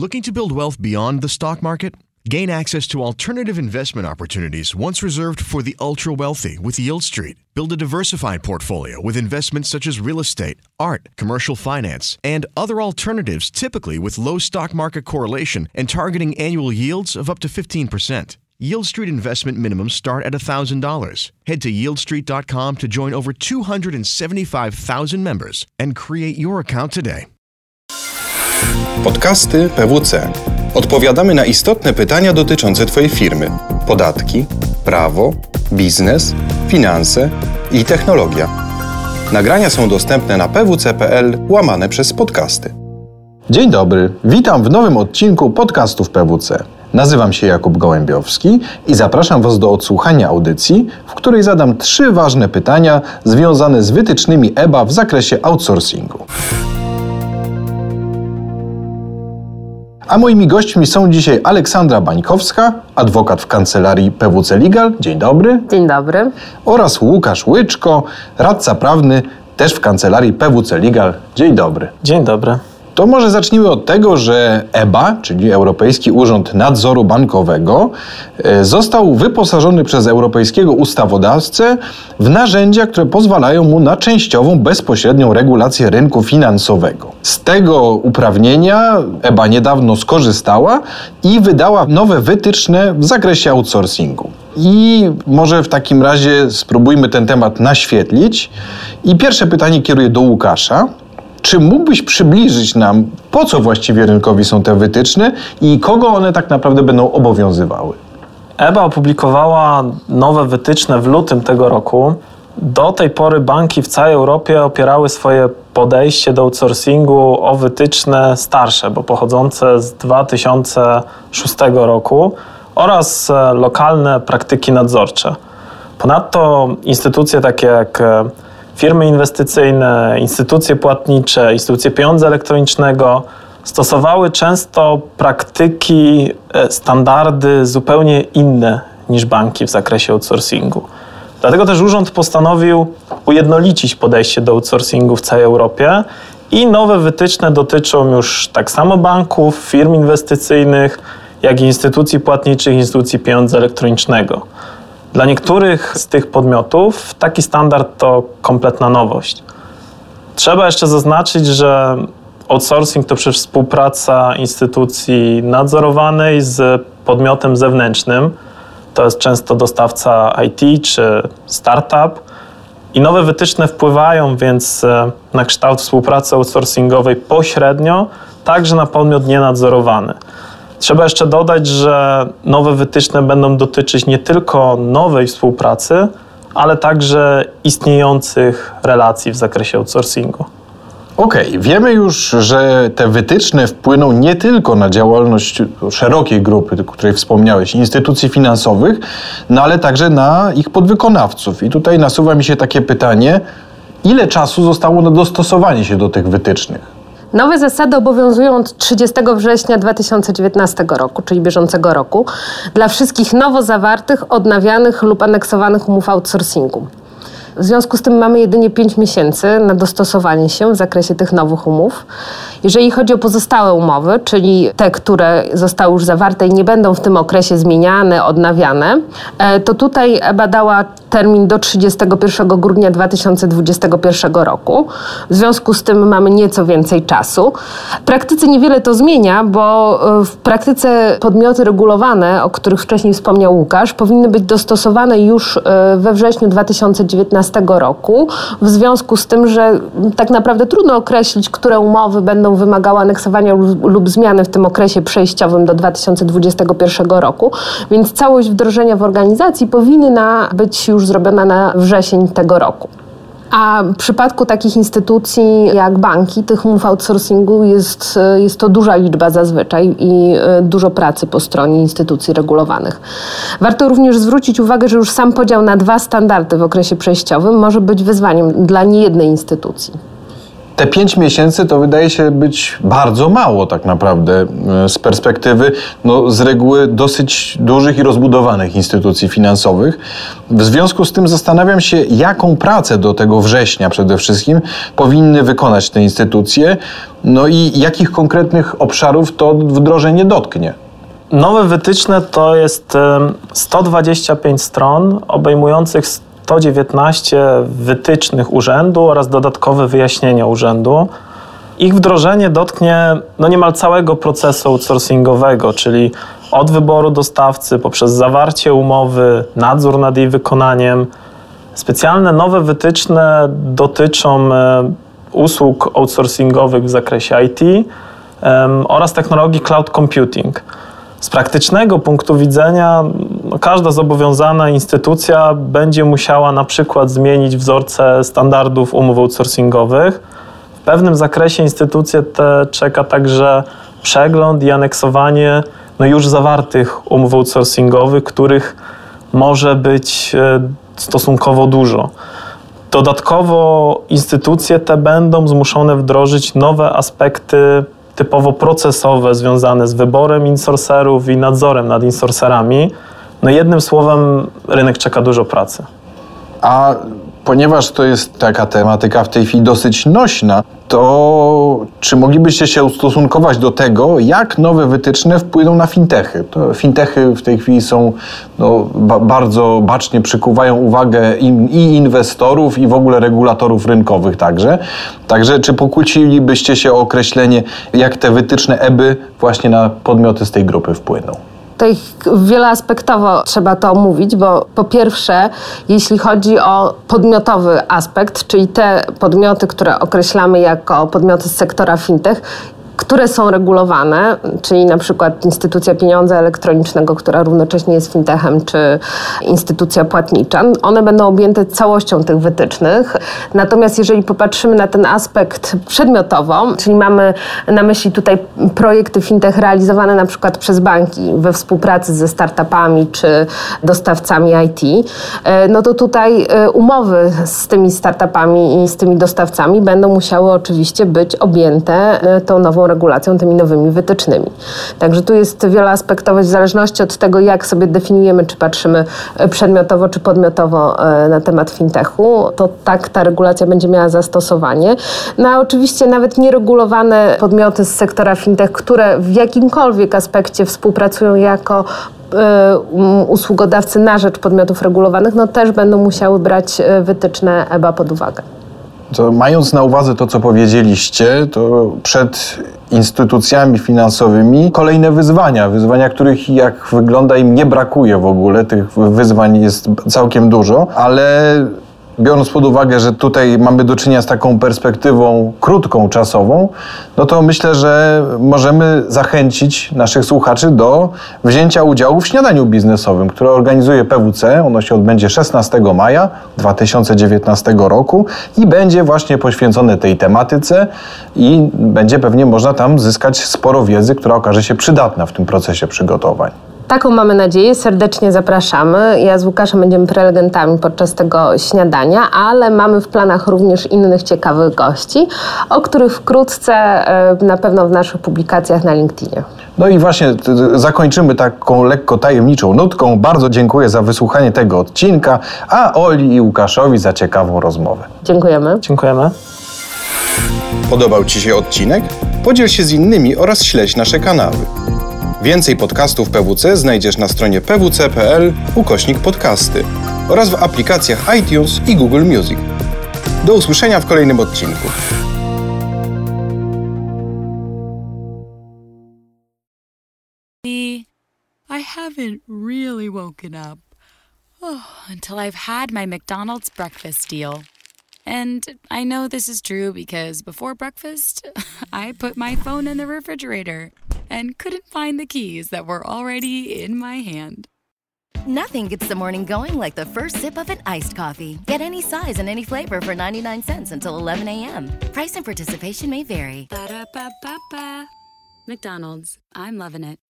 Looking to build wealth beyond the stock market? Gain access to alternative investment opportunities once reserved for the ultra wealthy with Yield Street. Build a diversified portfolio with investments such as real estate, art, commercial finance, and other alternatives typically with low stock market correlation and targeting annual yields of up to 15%. Yield Street investment minimums start at $1,000. Head to yieldstreet.com to join over 275,000 members and create your account today. Podcasty PWC. Odpowiadamy na istotne pytania dotyczące Twojej firmy: podatki, prawo, biznes, finanse i technologia. Nagrania są dostępne na pwc.pl łamane przez podcasty. Dzień dobry, witam w nowym odcinku podcastów PWC. Nazywam się Jakub Gołębiowski i zapraszam Was do odsłuchania audycji, w której zadam trzy ważne pytania związane z wytycznymi EBA w zakresie outsourcingu. A moimi gośćmi są dzisiaj Aleksandra Bańkowska, adwokat w kancelarii PWC Legal. Dzień dobry. Dzień dobry. Oraz Łukasz Łyczko, radca prawny też w kancelarii PWC Legal. Dzień dobry. Dzień dobry. To może zacznijmy od tego, że EBA, czyli Europejski Urząd Nadzoru Bankowego, e, został wyposażony przez europejskiego ustawodawcę w narzędzia, które pozwalają mu na częściową, bezpośrednią regulację rynku finansowego. Z tego uprawnienia EBA niedawno skorzystała i wydała nowe wytyczne w zakresie outsourcingu. I może w takim razie spróbujmy ten temat naświetlić. I pierwsze pytanie kieruję do Łukasza. Czy mógłbyś przybliżyć nam, po co właściwie rynkowi są te wytyczne i kogo one tak naprawdę będą obowiązywały? EBA opublikowała nowe wytyczne w lutym tego roku. Do tej pory banki w całej Europie opierały swoje podejście do outsourcingu o wytyczne starsze, bo pochodzące z 2006 roku oraz e, lokalne praktyki nadzorcze. Ponadto instytucje takie jak e, firmy inwestycyjne, instytucje płatnicze, instytucje pieniądza elektronicznego stosowały często praktyki, e, standardy zupełnie inne niż banki w zakresie outsourcingu. Dlatego też urząd postanowił ujednolicić podejście do outsourcingu w całej Europie i nowe wytyczne dotyczą już tak samo banków, firm inwestycyjnych, jak i instytucji płatniczych, instytucji pieniądza elektronicznego. Dla niektórych z tych podmiotów taki standard to kompletna nowość. Trzeba jeszcze zaznaczyć, że outsourcing to przecież współpraca instytucji nadzorowanej z podmiotem zewnętrznym. To jest często dostawca IT czy startup. I nowe wytyczne wpływają więc e, na kształt współpracy outsourcingowej pośrednio, także na podmiot nienadzorowany. Trzeba jeszcze dodać, że nowe wytyczne będą dotyczyć nie tylko nowej współpracy, ale także istniejących relacji w zakresie outsourcingu. Okej, okay. wiemy już, że te wytyczne wpłyną nie tylko na działalność szerokiej grupy, o której wspomniałeś, instytucji finansowych, no ale także na ich podwykonawców. I tutaj nasuwa mi się takie pytanie, ile czasu zostało na dostosowanie się do tych wytycznych? Nowe zasady obowiązują od 30 września 2019 roku, czyli bieżącego roku, dla wszystkich nowo zawartych, odnawianych lub aneksowanych umów outsourcingu. W związku z tym mamy jedynie 5 miesięcy na dostosowanie się w zakresie tych nowych umów. Jeżeli chodzi o pozostałe umowy, czyli te, które zostały już zawarte i nie będą w tym okresie zmieniane, odnawiane, e, to tutaj EBA dała termin do 31 grudnia 2021 roku. W związku z tym mamy nieco więcej czasu. W praktyce niewiele to zmienia, bo e, w praktyce podmioty regulowane, o których wcześniej wspomniał Łukasz, powinny być dostosowane już e, we wrześniu 2019 roku, w związku z tym, że tak naprawdę trudno określić, które umowy będą będą wymagały aneksowania lub zmiany w tym okresie przejściowym do 2021 roku, więc całość wdrożenia w organizacji powinna być już zrobiona na wrzesień tego roku. A w przypadku takich instytucji jak banki, tych umów outsourcingu jest, jest to duża liczba zazwyczaj i e, dużo pracy po stronie instytucji regulowanych. Warto również zwrócić uwagę, że już sam podział na dwa standardy w okresie przejściowym może być wyzwaniem dla niejednej instytucji. Te pięć miesięcy to wydaje się być bardzo mało tak naprawdę e, z perspektywy no, z reguły dosyć dużych i rozbudowanych instytucji finansowych. W związku z tym zastanawiam się, jaką pracę do tego września przede wszystkim powinny wykonać te instytucje, no i jakich konkretnych obszarów to wdrożenie dotknie. Nowe wytyczne to jest 125 stron obejmujących 119 wytycznych urzędu oraz dodatkowe wyjaśnienia urzędu. Ich wdrożenie dotknie no niemal całego procesu outsourcingowego, czyli od wyboru dostawcy poprzez zawarcie umowy, nadzór nad jej wykonaniem. Specjalne nowe wytyczne dotyczą e, usług outsourcingowych w zakresie IT oraz technologii cloud computing. Z praktycznego punktu widzenia no, każda zobowiązana instytucja będzie musiała na przykład zmienić wzorce standardów umów outsourcingowych. W pewnym zakresie instytucje te czeka także przegląd i aneksowanie no, już zawartych umów outsourcingowych, których może być e, stosunkowo dużo. Dodatkowo instytucje te będą zmuszone wdrożyć nowe aspekty typowo procesowe związane z wyborem insorcerów i nadzorem nad insorcerami. No jednym słowem, rynek czeka dużo pracy. A ponieważ to jest taka tematyka w tej chwili dosyć nośna, to czy moglibyście się ustosunkować do tego, jak nowe wytyczne wpłyną na fintechy? To fintechy w tej chwili są no, ba bardzo bacznie przykuwają uwagę i, inwestorów, i w ogóle regulatorów rynkowych także. Także czy pokłócilibyście się o określenie, jak te wytyczne EBY właśnie na podmioty z tej grupy wpłyną? Tutaj wieloaspektowo trzeba to omówić, bo po pierwsze, jeśli chodzi o podmiotowy aspekt, czyli te podmioty, które określamy jako podmioty z sektora fintech, które są regulowane, czyli na przykład instytucja pieniądza elektronicznego, która równocześnie jest fintechem, czy instytucja płatnicza, one będą objęte całością tych wytycznych. Natomiast jeżeli popatrzymy na ten aspekt przedmiotowo, czyli mamy na myśli tutaj projekty fintech realizowane na przykład przez banki we współpracy ze startupami czy dostawcami IT, e, no to tutaj e, umowy z tymi startupami i z tymi dostawcami będą musiały oczywiście być objęte e, tą nową regulacją, tymi nowymi wytycznymi. Także tu jest wieloaspektowość w zależności od tego, jak sobie definiujemy, czy patrzymy e, przedmiotowo, czy podmiotowo e, na temat fintechu, to tak ta regulacja będzie miała zastosowanie. No a oczywiście nawet nieregulowane podmioty z sektora fintech, które w jakimkolwiek aspekcie współpracują jako e, usługodawcy na rzecz podmiotów regulowanych, no też będą musiały brać wytyczne EBA pod uwagę. To mając na uwadze to, co powiedzieliście, to przed instytucjami finansowymi kolejne wyzwania, wyzwania, których jak wygląda im nie brakuje w ogóle, tych wyzwań jest całkiem dużo, ale biorąc pod uwagę, że tutaj mamy do czynienia z taką perspektywą krótką czasową, no to myślę, że możemy zachęcić naszych słuchaczy do wzięcia udziału w śniadaniu biznesowym, które organizuje PWC. Ono się odbędzie 16 maja 2019 roku i będzie właśnie poświęcone tej tematyce i będzie pewnie można tam zyskać sporo wiedzy, która okaże się przydatna w tym procesie przygotowań. Taką mamy nadzieję, serdecznie zapraszamy. Ja z Łukaszem będziemy prelegentami podczas tego śniadania, ale mamy w planach również innych ciekawych gości, o których wkrótce e, na pewno w naszych publikacjach na LinkedInie. No i właśnie zakończymy taką lekko tajemniczą nutką. Bardzo dziękuję za wysłuchanie tego odcinka, a Oli i Łukaszowi za ciekawą rozmowę. Dziękujemy. Dziękujemy. Podobał Ci się odcinek? Podziel się z innymi oraz śledź nasze kanały. Więcej podcastów PWC znajdziesz na stronie pwc.pl ukośnik podcasty oraz w aplikacjach iTunes i Google Music. Do usłyszenia w kolejnym odcinku. I haven't really woken up. Oh, until I've had my McDonald's breakfast deal. And I know this is true because before breakfast, I put my phone in the refrigerator. And couldn't find the keys that were already in my hand. Nothing gets the morning going like the first sip of an iced coffee. Get any size and any flavor for 99 cents until 11 a.m. Price and participation may vary. Ba-da-ba-ba-ba. McDonald's. I'm loving it.